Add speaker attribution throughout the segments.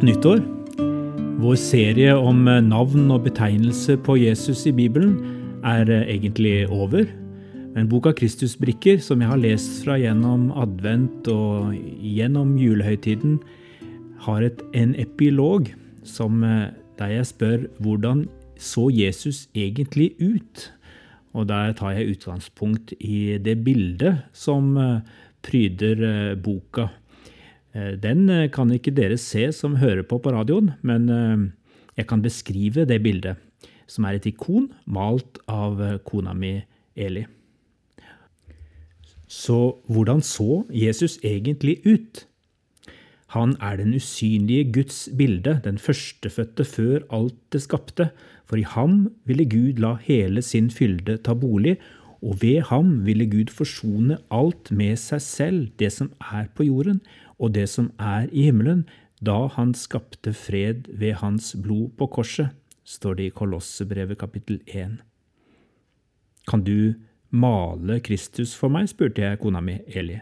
Speaker 1: Godt nyttår. Vår serie om navn og betegnelser på Jesus i Bibelen er egentlig over. Men boka Kristusbrikker, som jeg har lest fra gjennom advent og gjennom julehøytiden, har et, en epilog som, der jeg spør hvordan så Jesus egentlig ut? Og der tar jeg utgangspunkt i det bildet som pryder boka. Eh, den eh, kan ikke dere se som hører på på radioen, men eh, jeg kan beskrive det bildet, som er et ikon malt av kona mi Eli. Så hvordan så Jesus egentlig ut? Han er den usynlige Guds bilde, den førstefødte før alt det skapte, for i ham ville Gud la hele sin fylde ta bolig, og ved ham ville Gud forsone alt med seg selv, det som er på jorden, og det som er i himmelen, da han skapte fred ved hans blod på korset, står det i Kolossebrevet kapittel 1. Kan du male Kristus for meg? spurte jeg kona mi, Eli.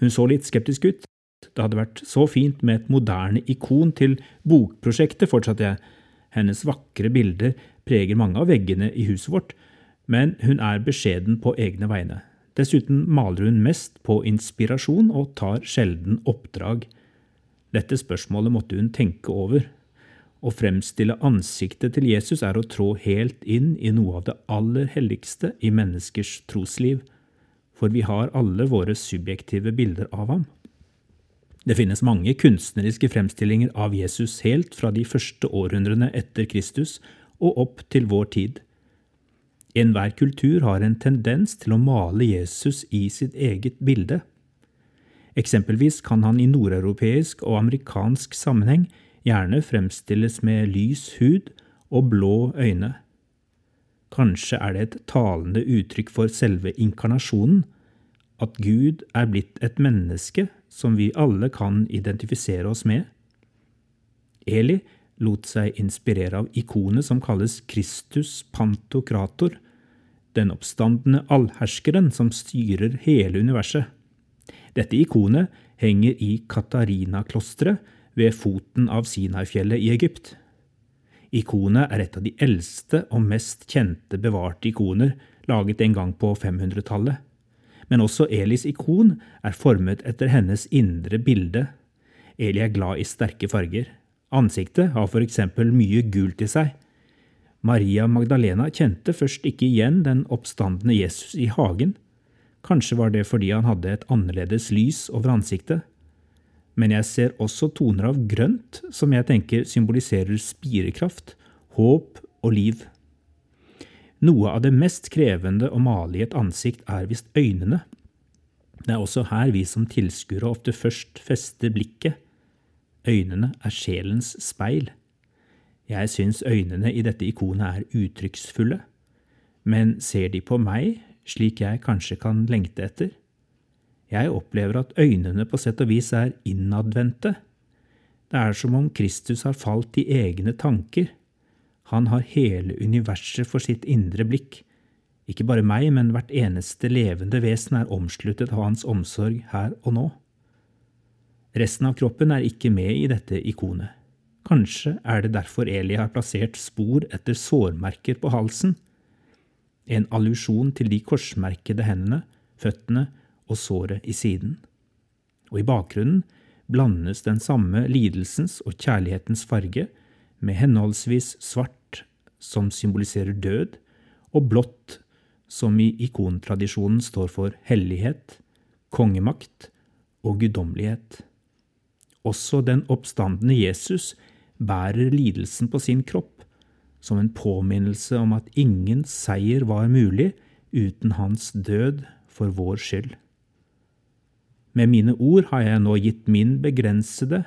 Speaker 1: Hun så litt skeptisk ut. Det hadde vært så fint med et moderne ikon til bokprosjektet, fortsatte jeg. Hennes vakre bilder preger mange av veggene i huset vårt, men hun er beskjeden på egne vegne. Dessuten maler hun mest på inspirasjon og tar sjelden oppdrag. Dette spørsmålet måtte hun tenke over. Å fremstille ansiktet til Jesus er å trå helt inn i noe av det aller helligste i menneskers trosliv, for vi har alle våre subjektive bilder av ham. Det finnes mange kunstneriske fremstillinger av Jesus helt fra de første århundrene etter Kristus og opp til vår tid. Enhver kultur har en tendens til å male Jesus i sitt eget bilde. Eksempelvis kan han i nordeuropeisk og amerikansk sammenheng gjerne fremstilles med lys hud og blå øyne. Kanskje er det et talende uttrykk for selve inkarnasjonen, at Gud er blitt et menneske som vi alle kan identifisere oss med. Eli lot seg inspirere av ikonet som kalles Kristus pantokrator, den oppstandende allherskeren som styrer hele universet. Dette ikonet henger i Katarina-klosteret ved foten av Sinai-fjellet i Egypt. Ikonet er et av de eldste og mest kjente bevarte ikoner laget en gang på 500-tallet. Men også Elis ikon er formet etter hennes indre bilde. Eli er glad i sterke farger. Ansiktet har for eksempel mye gult i seg. Maria Magdalena kjente først ikke igjen den oppstandende Jesus i hagen. Kanskje var det fordi han hadde et annerledes lys over ansiktet. Men jeg ser også toner av grønt, som jeg tenker symboliserer spirekraft, håp og liv. Noe av det mest krevende å male i et ansikt er visst øynene. Det er også her vi som tilskuere ofte først fester blikket. Øynene er sjelens speil. Jeg syns øynene i dette ikonet er uttrykksfulle, men ser de på meg slik jeg kanskje kan lengte etter? Jeg opplever at øynene på sett og vis er innadvendte. Det er som om Kristus har falt i egne tanker. Han har hele universet for sitt indre blikk. Ikke bare meg, men hvert eneste levende vesen er omsluttet av hans omsorg her og nå. Resten av kroppen er ikke med i dette ikonet. Kanskje er det derfor Eli har plassert spor etter sårmerker på halsen, en allusjon til de korsmerkede hendene, føttene og såret i siden. Og i bakgrunnen blandes den samme lidelsens og kjærlighetens farge med henholdsvis svart, som symboliserer død, og blått, som i ikontradisjonen står for hellighet, kongemakt og guddommelighet. Også den oppstandende Jesus bærer lidelsen på sin kropp, som en påminnelse om at ingen seier var mulig uten hans død for vår skyld. Med mine ord har jeg nå gitt min begrensede,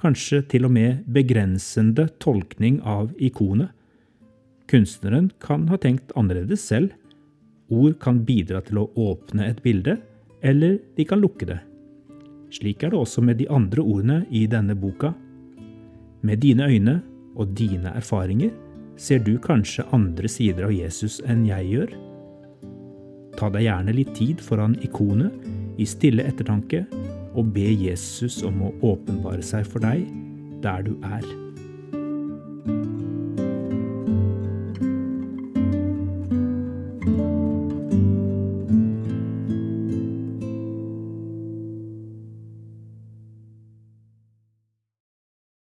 Speaker 1: kanskje til og med begrensende tolkning av ikonet. Kunstneren kan ha tenkt annerledes selv. Ord kan bidra til å åpne et bilde, eller de kan lukke det. Slik er det også med de andre ordene i denne boka. Med dine øyne og dine erfaringer ser du kanskje andre sider av Jesus enn jeg gjør. Ta deg gjerne litt tid foran ikonet i stille ettertanke og be Jesus om å åpenbare seg for deg der du er.